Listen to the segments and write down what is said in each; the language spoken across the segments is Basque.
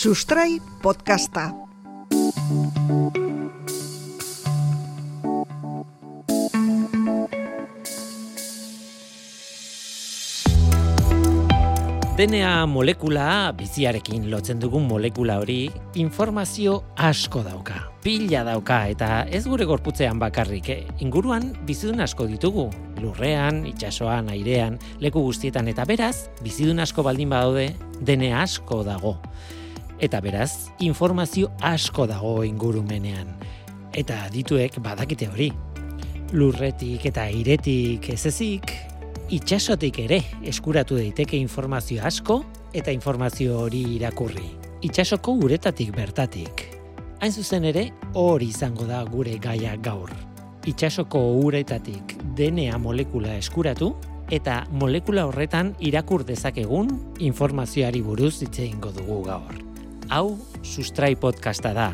Sustrai podcasta. DNA molekula biziarekin lotzen dugun molekula hori informazio asko dauka. Pila dauka eta ez gure gorputzean bakarrik, eh? inguruan bizidun asko ditugu. Lurrean, itsasoan, airean, leku guztietan eta beraz, bizidun asko baldin badaude, DNA asko dago. Eta beraz, informazio asko dago ingurumenean. Eta dituek badakite hori. Lurretik eta airetik ez ezik, itxasotik ere eskuratu daiteke informazio asko eta informazio hori irakurri. Itxasoko uretatik bertatik. Hain zuzen ere, hori izango da gure gaia gaur. Itxasoko uretatik DNA molekula eskuratu eta molekula horretan irakur dezakegun informazioari buruz hitz egingo dugu gaur. Hau Sustrai podcasta da.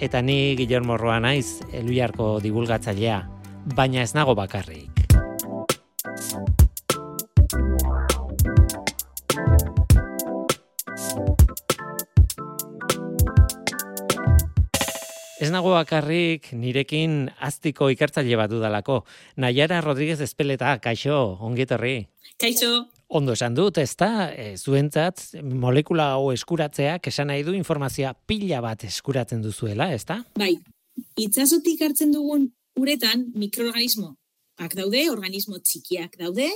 Eta ni Guillermo Roa naiz, Eluiarko divulgatzailea, baina ez nago bakarrik. Ez nago bakarrik nirekin aztiko ikertzaile bat dudalako. Naiara Rodríguez Espeleta, kaixo, ongetorri. Kaixo. Ondo esan dut, ez da, e, zuentzat molekula hau eskuratzeak esan nahi du informazioa pila bat eskuratzen duzuela, ez da? Bai, itzazotik hartzen dugun uretan mikroorganismoak daude, organismo txikiak daude,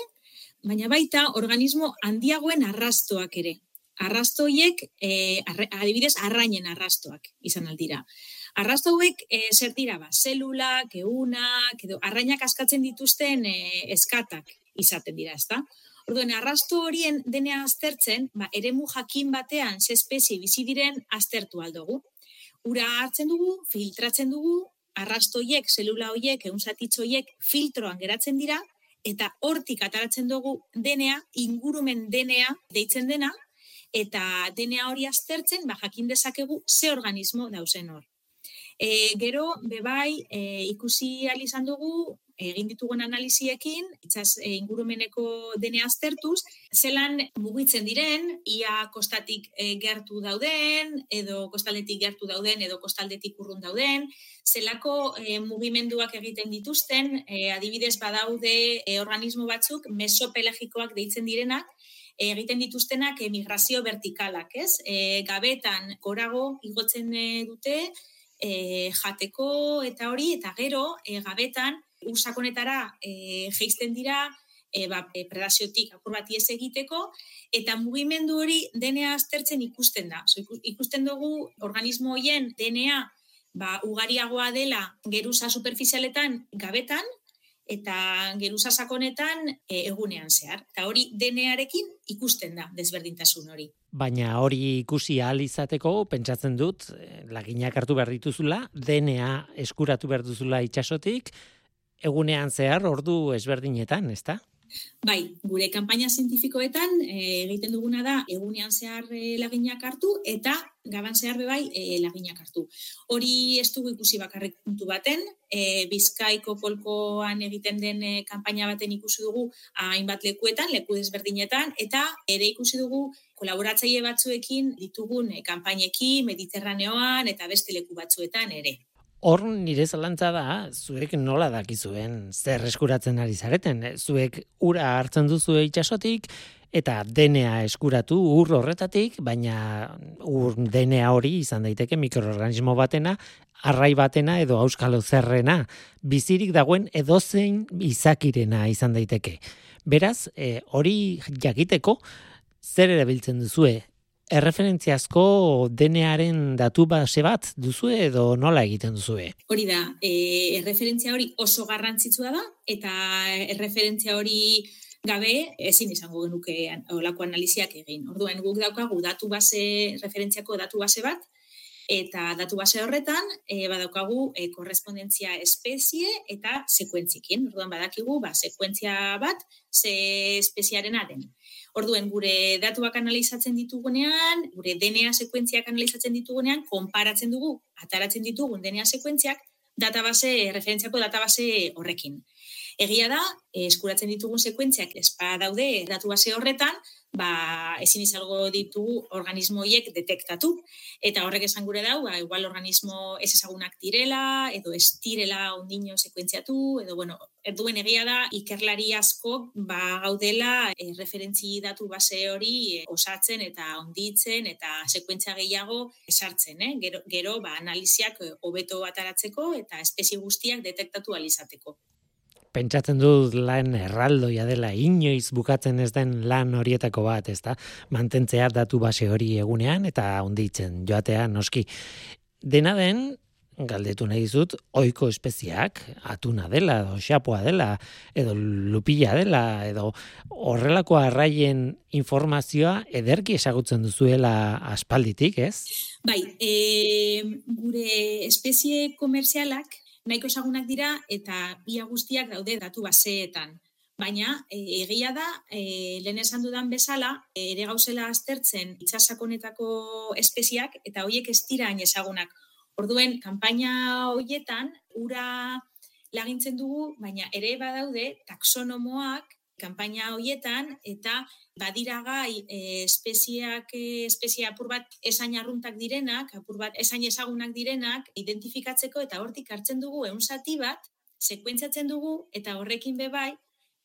baina baita organismo handiagoen arrastoak ere. Arrastoiek, e, adibidez, arrainen arrastoak izan aldira. Arrasto hauek e, zer dira ba, zelulak, eunak, edo arrainak askatzen dituzten e, eskatak izaten dira, ezta? Orduan, arrasto horien denea aztertzen, ba, eremu jakin batean ze espezie bizi diren aztertu aldugu. Ura hartzen dugu, filtratzen dugu, arrasto hoiek, zelula hoiek, hoiek filtroan geratzen dira, eta hortik ataratzen dugu denea, ingurumen denea deitzen dena, eta denea hori aztertzen, ba, jakin dezakegu ze organismo dauzen hor. E, gero, bebai, e, ikusi izan dugu, egin ditugun analiziekin, itzaz e, ingurumeneko dene aztertuz, zelan mugitzen diren, ia kostatik e, gertu dauden, edo kostaletik gertu dauden, edo kostaldetik urrun dauden, zelako e, mugimenduak egiten dituzten, e, adibidez badaude e, organismo batzuk, mesopelagikoak deitzen direnak, egiten dituztenak emigrazio vertikalak, ez? E, gabetan korago igotzen dute, e, jateko eta hori, eta gero, e, gabetan, usakonetara e, geizten dira, e, ba, e, predaziotik apur bat ez egiteko, eta mugimendu hori DNA aztertzen ikusten da. So, ikusten dugu organismo hoien DNA ba, ugariagoa dela geruza superficialetan gabetan, eta geruza sakonetan e, egunean zehar. Eta hori denearekin ikusten da desberdintasun hori. Baina hori ikusi ahal izateko, pentsatzen dut, eh, laginak hartu behar dituzula, DNA eskuratu behar duzula itxasotik, egunean zehar ordu ezberdinetan, ezta? Bai, gure kanpaina zientifikoetan e, egiten duguna da egunean zehar e, laginak hartu eta gaban zehar bai e, laginak hartu. Hori ez dugu ikusi bakarrik puntu baten, e, bizkaiko polkoan egiten den e, kanpaina baten ikusi dugu hainbat lekuetan, leku desberdinetan, eta ere ikusi dugu kolaboratzaile batzuekin ditugun e, kanpainekin, mediterraneoan eta beste leku batzuetan ere. Hor nire zalantza da, zuek nola dakizuen zer eskuratzen ari zareten. Zuek ura hartzen duzu itxasotik, eta DNA eskuratu ur horretatik, baina ur DNA hori izan daiteke mikroorganismo batena, arrai batena edo auskalo zerrena, bizirik dagoen edozein izakirena izan daiteke. Beraz, e, hori jakiteko, zer erabiltzen duzue erreferentziazko denearen datu base bat duzu edo nola egiten duzue? Hori da, e, erreferentzia hori oso garrantzitsua da, eta erreferentzia hori gabe ezin izango genuke olako analiziak egin. Orduan guk daukagu datu base, referentziako datu base bat, eta datu base horretan e, badaukagu e, korrespondentzia espezie eta sekuentzikin. Orduan badakigu, ba, sekuentzia bat, ze espeziarena den. Orduen gure datuak analizatzen ditugunean, gure DNA sekuentziak analizatzen ditugunean, konparatzen dugu, ataratzen ditugun DNA sekuentziak, database, referentziako database horrekin. Egia da, eskuratzen ditugun sekuentziak espa daude datu base horretan, ba, ezin izalgo ditugu organismo hiek detektatu. Eta horrek esan gure dau, ba, igual organismo ez ezagunak direla, edo ez direla ondino sekuentziatu, edo, bueno, erduen egia da, ikerlari asko, ba, gaudela, e, referentzi datu base hori e, osatzen eta onditzen eta sekuentzia gehiago esartzen, eh? Gero, gero ba, analiziak hobeto ataratzeko eta espezie guztiak detektatu alizateko pentsatzen dut lan erraldoia dela inoiz bukatzen ez den lan horietako bat, ezta? Mantentzea datu base hori egunean eta onditzen joatea noski. Dena den, galdetu nahi dizut, oiko espeziak, atuna dela, edo xapoa dela, edo lupila dela, edo horrelako arraien informazioa ederki esagutzen duzuela aspalditik, ez? Bai, e, gure espezie komerzialak nahiko esagunak dira eta ia guztiak daude datu baseetan. Baina, e, egia da, e, lehen esan dudan bezala, e, ere gauzela aztertzen itxasakonetako espeziak eta hoiek ez dira ezagunak. Orduen, kanpaina hoietan, ura lagintzen dugu, baina ere badaude taksonomoak kanpaina hoietan eta badira gai e, espeziak e, espezia apur bat esain arruntak direnak, apur bat esain ezagunak direnak identifikatzeko eta hortik hartzen dugu ehun zati bat sekuentziatzen dugu eta horrekin be bai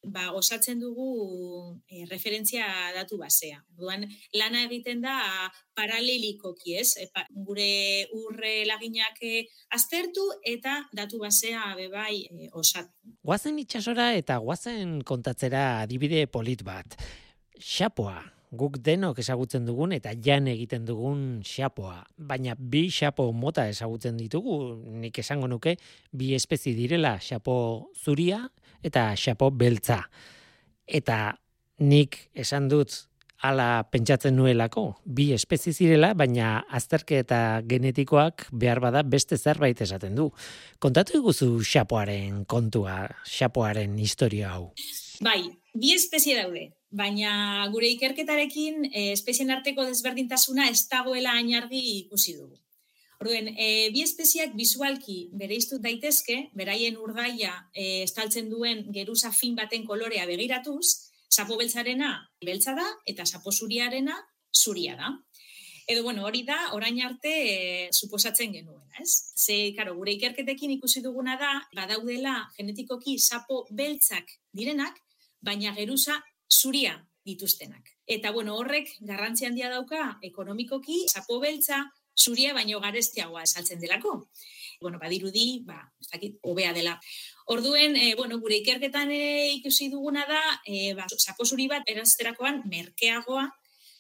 ba, osatzen dugu e, referentzia datu basea. Duan, lana egiten da paralelikoki, ez? E, gure urre laginak e, aztertu eta datu basea bebai e, osatu. Guazen itxasora eta guazen kontatzera adibide polit bat. Xapoa, guk denok ezagutzen dugun eta jan egiten dugun xapoa. Baina bi xapo mota ezagutzen ditugu, nik esango nuke, bi espezi direla xapo zuria eta xapo beltza. Eta nik esan dut ala pentsatzen nuelako, bi espezie zirela, baina azterke eta genetikoak behar bada beste zerbait esaten du. Kontatu iguzu xapoaren kontua, xapoaren historia hau. Bai, bi espezie daude, baina gure ikerketarekin eh, espezien arteko desberdintasuna ez dagoela ainargi ikusi dugu. Orduen, e, bi espeziak bizualki bere daitezke, beraien urdaia e, estaltzen duen geruza fin baten kolorea begiratuz, sapo beltzarena beltza da eta sapo zuriarena zuria da. Edo, bueno, hori da, orain arte, e, suposatzen genuen, ez? Ze, karo, gure ikerketekin ikusi duguna da, badaudela genetikoki sapo beltzak direnak, baina geruza zuria dituztenak. Eta, bueno, horrek garrantzi handia dauka ekonomikoki, sapo beltza, zuria baino garestiagoa esaltzen delako. Bueno, badirudi, ba, ez dakit, hobea dela. Orduen, e, bueno, gure ikerketan e, ikusi duguna da, e, ba, sapo zuri bat erazterakoan merkeagoa,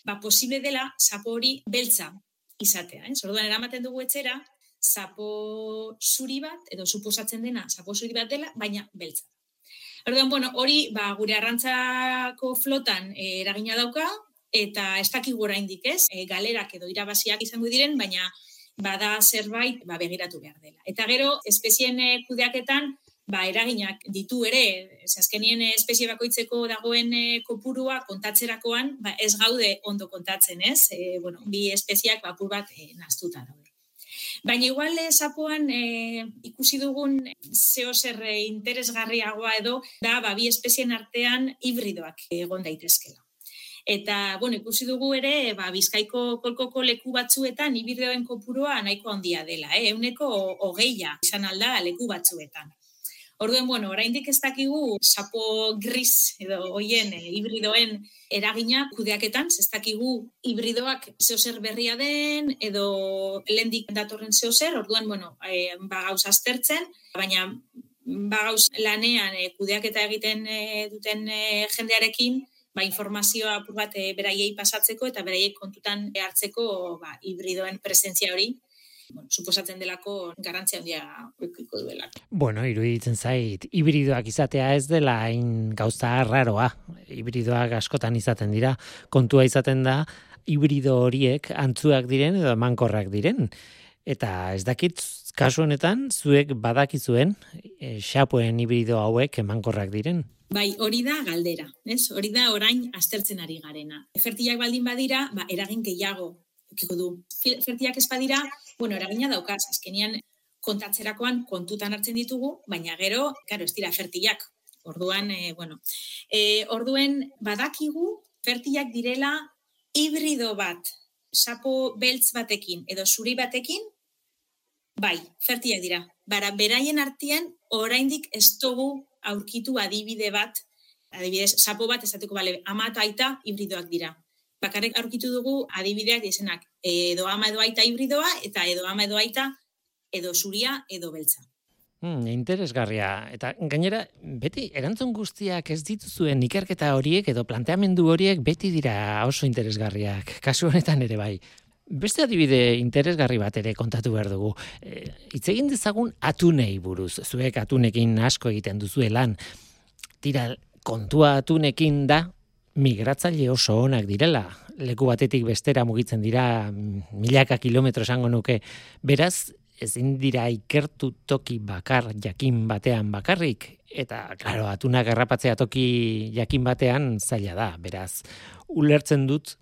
ba, posible dela sapo hori beltza izatea. Eh? Orduan, eramaten dugu etxera, sapo zuri bat, edo suposatzen dena, sapo zuri bat dela, baina beltza. Orduan, bueno, hori, ba, gure arrantzako flotan e, eragina dauka, eta ez dakigu oraindik ez, e, galerak edo irabaziak izango diren, baina bada zerbait ba, begiratu behar dela. Eta gero, espezien e, kudeaketan, ba, eraginak ditu ere, azkenien espezie bakoitzeko dagoen e, kopurua kontatzerakoan, ba, ez gaude ondo kontatzen, ez? E, bueno, bi espeziak bapur bat e, naztuta daude. Baina igual zapoan e, ikusi dugun zeo zer interesgarriagoa edo da ba, bi espezien artean hibridoak egon daitezkela. Eta, bueno, ikusi dugu ere, ba, bizkaiko kolkoko leku batzuetan, ibideoen kopurua nahiko handia dela, eh? euneko hogeia izan alda leku batzuetan. Orduen, bueno, oraindik ez dakigu sapo gris edo hoien e, hibridoen eragina kudeaketan, ez dakigu hibridoak zeozer berria den edo lendik datorren zeozer, orduan, bueno, e, ba gauz aztertzen, baina ba gauz lanean e, kudeaketa egiten e, duten e, jendearekin, ba, informazioa apur bat beraiei pasatzeko eta beraiei kontutan hartzeko ba, hibridoen presentzia hori bueno, suposatzen delako garrantzia handia ukiko duela. Bueno, iruditzen zait, hibridoak izatea ez dela hain gauza raroa. Hibridoak askotan izaten dira, kontua izaten da, hibrido horiek antzuak diren edo mankorrak diren. Eta ez dakit, kasu honetan, zuek badakizuen, e, xapoen hibrido hauek emankorrak diren. Bai, hori da galdera, ez? Hori da orain aztertzen ari garena. Fertiak baldin badira, ba, eragin gehiago ukiko du. Fertiak ez badira, bueno, eragina daukaz, azkenian kontatzerakoan kontutan hartzen ditugu, baina gero, karo, ez dira fertiak. Orduan, e, bueno, e, orduen badakigu fertilak direla hibrido bat, sapo beltz batekin edo zuri batekin, bai, fertilak dira. Bara, beraien artean oraindik ez dugu aurkitu adibide bat, adibidez, sapo bat esateko bale, ama eta aita hibridoak dira. Bakarrik aurkitu dugu adibideak dizenak, edo ama edo aita hibridoa, eta edo ama edo aita edo zuria edo beltza. Hmm, interesgarria. Eta gainera, beti erantzun guztiak ez dituzuen ikerketa horiek edo planteamendu horiek beti dira oso interesgarriak. Kasu honetan ere bai. Beste adibide interesgarri bat ere kontatu behar dugu. E, itzegin dezagun atunei buruz. Zuek atunekin asko egiten duzu lan. Tira, kontua atunekin da migratzaile oso onak direla. Leku batetik bestera mugitzen dira milaka kilometro esango nuke. Beraz, ezin dira ikertu toki bakar jakin batean bakarrik eta claro atunak errapatzea toki jakin batean zaila da beraz ulertzen dut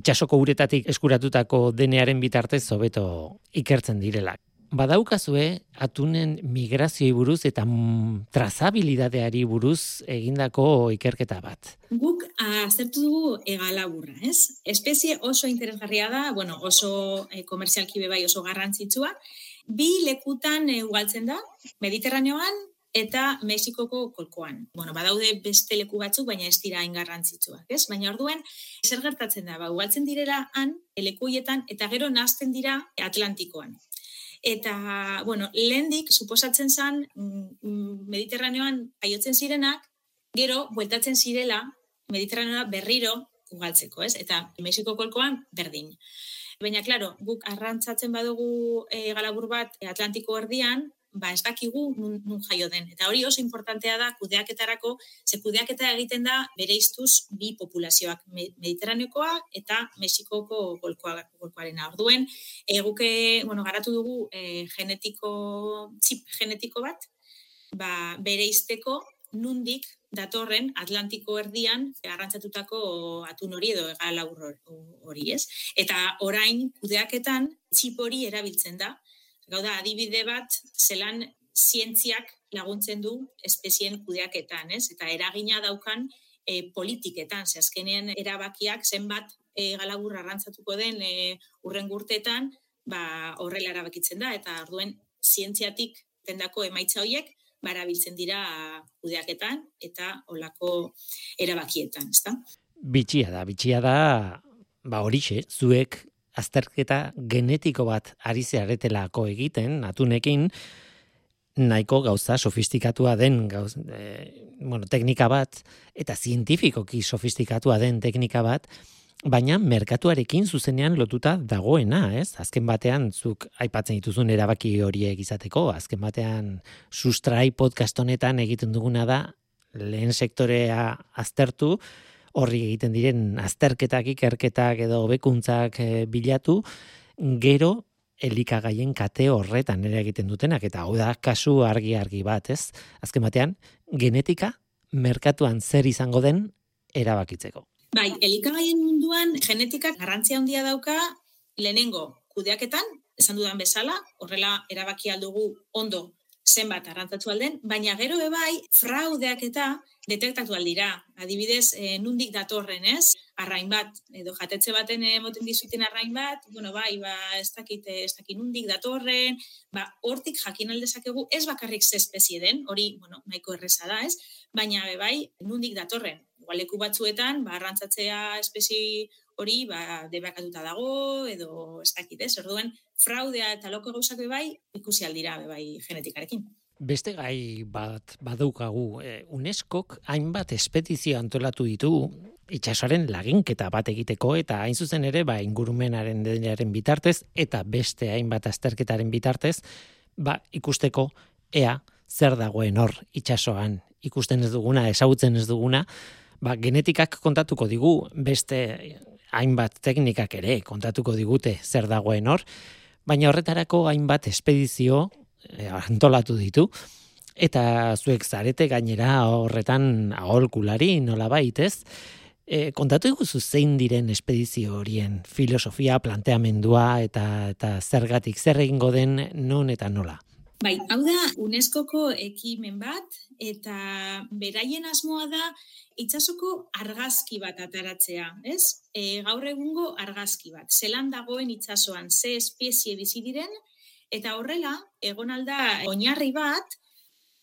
itsasoko uretatik eskuratutako denearen bitartez hobeto ikertzen direla badaukazue atunen migrazioi buruz eta trazabilidadeari buruz egindako ikerketa bat. Guk aztertu dugu egalaburra, ez? Espezie oso interesgarria da, bueno, oso e, komerzialki bai oso garrantzitsua, bi lekutan e, ugaltzen da, Mediterraneoan eta Mexikoko kolkoan. Bueno, badaude beste leku batzuk, baina ez dira ingarrantzitsuak, ez? Baina orduen, zer gertatzen da, ba, ugaltzen direla han, lekuietan, eta gero nazten dira Atlantikoan. Eta, bueno, lehendik, suposatzen zen, mm, Mediterraneoan aiotzen zirenak, gero, bueltatzen zirela, Mediterraneoa berriro ugaltzeko, ez? Eta Mexiko kolkoan berdin. Baina, klaro, guk arrantzatzen badugu e, galabur bat Atlantiko erdian, ba, ez dakigu nun, nun jaio den. Eta hori oso importantea da kudeaketarako, ze kudeaketa egiten da bere iztuz bi populazioak, mediterraneokoa eta Mexikoko golkoa, golkoaren orduen. Eguke, bueno, garatu dugu e, genetiko, txip genetiko bat, ba, bere izteko nundik datorren Atlantiko erdian arrantzatutako atun hori edo egala hori, ez? Eta orain kudeaketan txip hori erabiltzen da. Gau da, adibide bat, zelan zientziak laguntzen du espezien kudeaketan, ez? Eta eragina daukan e, politiketan, ze azkenean erabakiak zenbat e, galabur arrantzatuko den e, urren gurtetan, ba, horrela erabakitzen da, eta orduen zientziatik tendako emaitza horiek, barabiltzen dira kudeaketan eta olako erabakietan, ezta? Bitxia da, bitxia da, ba horixe, zuek azterketa genetiko bat ari zearetelako egiten, atunekin, nahiko gauza sofistikatua den gauz, e, bueno, teknika bat, eta zientifikoki sofistikatua den teknika bat, baina merkatuarekin zuzenean lotuta dagoena, ez? Azken batean, zuk aipatzen dituzun erabaki horiek izateko, azken batean, sustrai podcast honetan egiten duguna da, lehen sektorea aztertu, horri egiten diren azterketak, ikerketak edo bekuntzak e, eh, bilatu, gero elikagaien kate horretan ere egiten dutenak, eta hau da kasu argi-argi bat, ez? Azken batean, genetika merkatuan zer izango den erabakitzeko. Bai, elikagaien munduan genetikak garrantzia handia dauka lehenengo kudeaketan, esan dudan bezala, horrela erabaki aldugu ondo zenbat arrantzatu alden, baina gero ebai fraudeak eta detektatu aldira. Adibidez, e, nundik datorren, ez? Arrain bat, edo jatetxe baten emoten dizuten arrain bat, bueno, bai, ba, ez dakit, ez dakit nundik datorren, ba, hortik jakin aldezakegu ez bakarrik ze espezie den, hori, bueno, nahiko erresa da, ez? Baina, bai, nundik datorren, leku batzuetan, ba, arrantzatzea espezi hori, ba, debakatuta dago, edo ez dakit, ez? Orduen, fraudea eta loko gauzak bai, ikusi aldira, bai, genetikarekin. Beste gai bat badaukagu, e, UNESCOk hainbat espedizio antolatu ditu itxasoaren laginketa bat egiteko eta hain zuzen ere ba, ingurumenaren denaren bitartez eta beste hainbat azterketaren bitartez ba, ikusteko ea zer dagoen hor itxasoan ikusten ez duguna, ezagutzen ez duguna, ba, genetikak kontatuko digu beste hainbat teknikak ere kontatuko digute zer dagoen hor, baina horretarako hainbat espedizio e, antolatu ditu, eta zuek zarete gainera horretan aholkulari nola baitez, e, kontatu iguzu zein diren espedizio horien filosofia, planteamendua eta, eta zergatik zer egingo den non eta nola. Bai, hau da UNESCOko ekimen bat eta beraien asmoa da itsasoko argazki bat ataratzea, ez? E, gaur egungo argazki bat. Zelan dagoen itsasoan ze espezie bizi diren eta horrela egon alda oinarri bat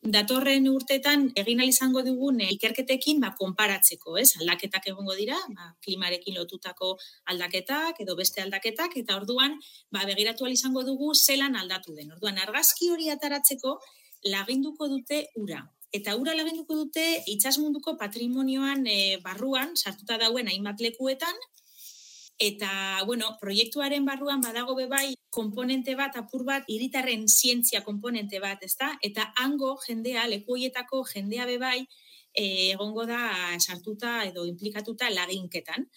datorren urtetan egin izango dugun ikerketekin ba, konparatzeko, ez? Aldaketak egongo dira, ba, klimarekin lotutako aldaketak edo beste aldaketak, eta orduan ba, begiratu izango dugu zelan aldatu den. Orduan, argazki hori ataratzeko laginduko dute ura. Eta ura laginduko dute itsasmunduko patrimonioan e, barruan, sartuta dauen hainbat lekuetan, Eta, bueno, proiektuaren barruan badago bebai komponente bat, apur bat, iritarren zientzia komponente bat, ezta? Eta hango jendea, lekuietako jendea bebai, eh, egongo da sartuta edo implikatuta laginketan.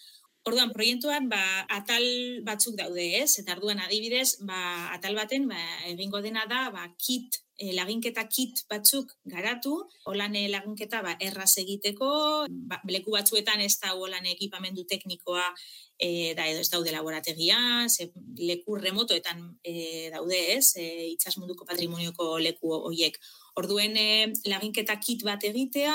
Orduan, proiektuan, ba, atal batzuk daude, ez? Eta orduan, adibidez, ba, atal baten, ba, egingo dena da, ba, kit, e, laginketa kit batzuk garatu, holan laginketa ba, erraz egiteko, ba, leku batzuetan ez da holan ekipamendu teknikoa e, da edo ez daude laborategian, ze leku remotoetan e, daude ez, e, itxas munduko patrimonioko leku horiek. Orduen e, laginketa kit bat egitea,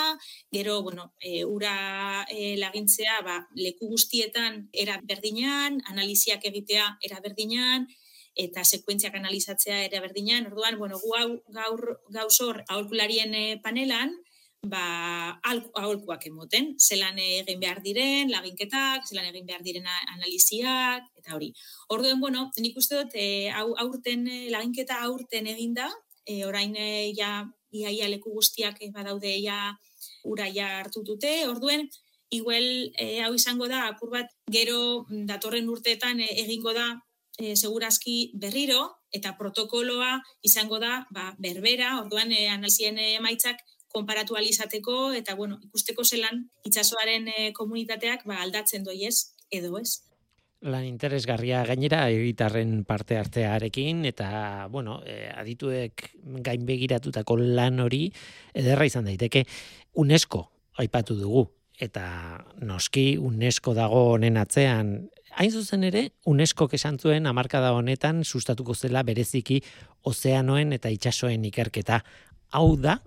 gero, bueno, e, ura e, lagintzea, ba, leku guztietan era berdinean, analiziak egitea era berdinean, eta sekuentziak analizatzea era berdinean. Orduan, bueno, gu gaur gauzor aholkularien panelan, ba, aholkuak emoten, zelan egin behar diren, laginketak, zelan egin behar diren analiziak, eta hori. Orduen, bueno, nik uste dut, e, aurten, laginketa aurten eginda, e, orain ja, iaia leku guztiak e, badaude ja uraia hartutute, orduen, igual e, hau izango da, apur bat, gero datorren urteetan e, egingo da, e, segurazki berriro, eta protokoloa izango da, ba, berbera, orduan, e, analizien emaitzak konparatu alizateko eta bueno, ikusteko zelan itsasoaren e, komunitateak ba, aldatzen doiez edo ez. Lan interesgarria gainera egitarren parte hartzearekin eta bueno, e, adituek gain begiratutako lan hori ederra izan daiteke UNESCO aipatu dugu eta noski UNESCO dago honen atzean Hain zuzen ere, UNESCO kesan zuen amarkada honetan sustatuko zela bereziki ozeanoen eta itsasoen ikerketa. Hau da,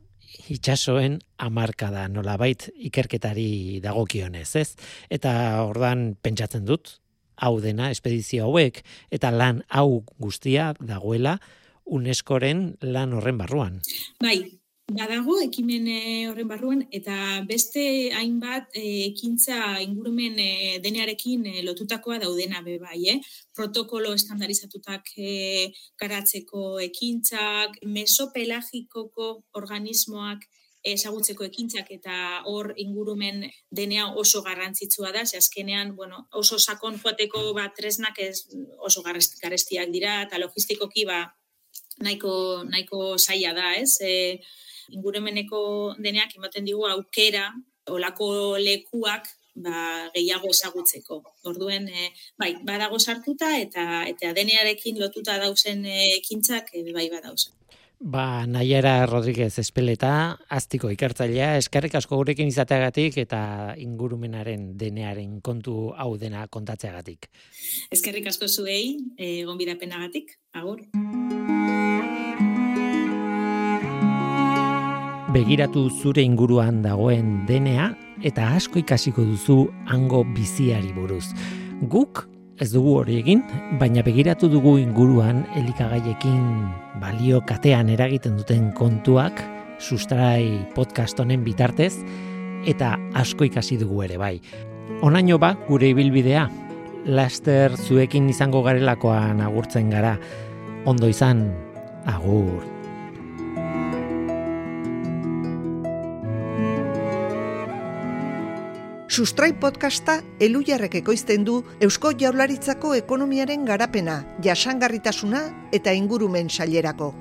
itxasoen amarka da nolabait ikerketari dagokionez, ez? Eta ordan pentsatzen dut, hau dena, espedizio hauek, eta lan hau guztia dagoela UNESCOren lan horren barruan. Bai, Badago ekimen eh, horren barruan eta beste hainbat eh, ekintza ingurumen e, denearekin lotutakoa daudena be bai, eh? Protokolo estandarizatutak e, garatzeko ekintzak, mesopelagikoko organismoak ezagutzeko ekintzak eta hor ingurumen denea oso garrantzitsua da, ze azkenean, bueno, oso sakon joateko bat tresnak ez oso garestiak dira eta logistikoki ba nahiko nahiko saia da, ez? Eh, ingurumeneko deneak ematen digu aukera olako lekuak ba, gehiago ezagutzeko. Orduen, e, bai, badago sartuta eta eta denearekin lotuta dauzen eh, ekintzak e, bai badauzen. Ba, Naiara Rodríguez Espeleta, aztiko ikartzailea, eskerrik asko gurekin izateagatik eta ingurumenaren denearen kontu hau dena kontatzeagatik. Eskerrik asko zuei, e, gonbidapenagatik, agur. begiratu zure inguruan dagoen denea eta asko ikasiko duzu hango biziari buruz. Guk ez dugu hori egin, baina begiratu dugu inguruan elikagaiekin balio katean eragiten duten kontuak sustrai podcast honen bitartez eta asko ikasi dugu ere bai. Onaino ba gure ibilbidea, laster zuekin izango garelakoan agurtzen gara. Ondo izan, agur. Sustrai podcasta elujarrek ekoizten du Eusko Jaurlaritzako ekonomiaren garapena, jasangarritasuna eta ingurumen sailerako.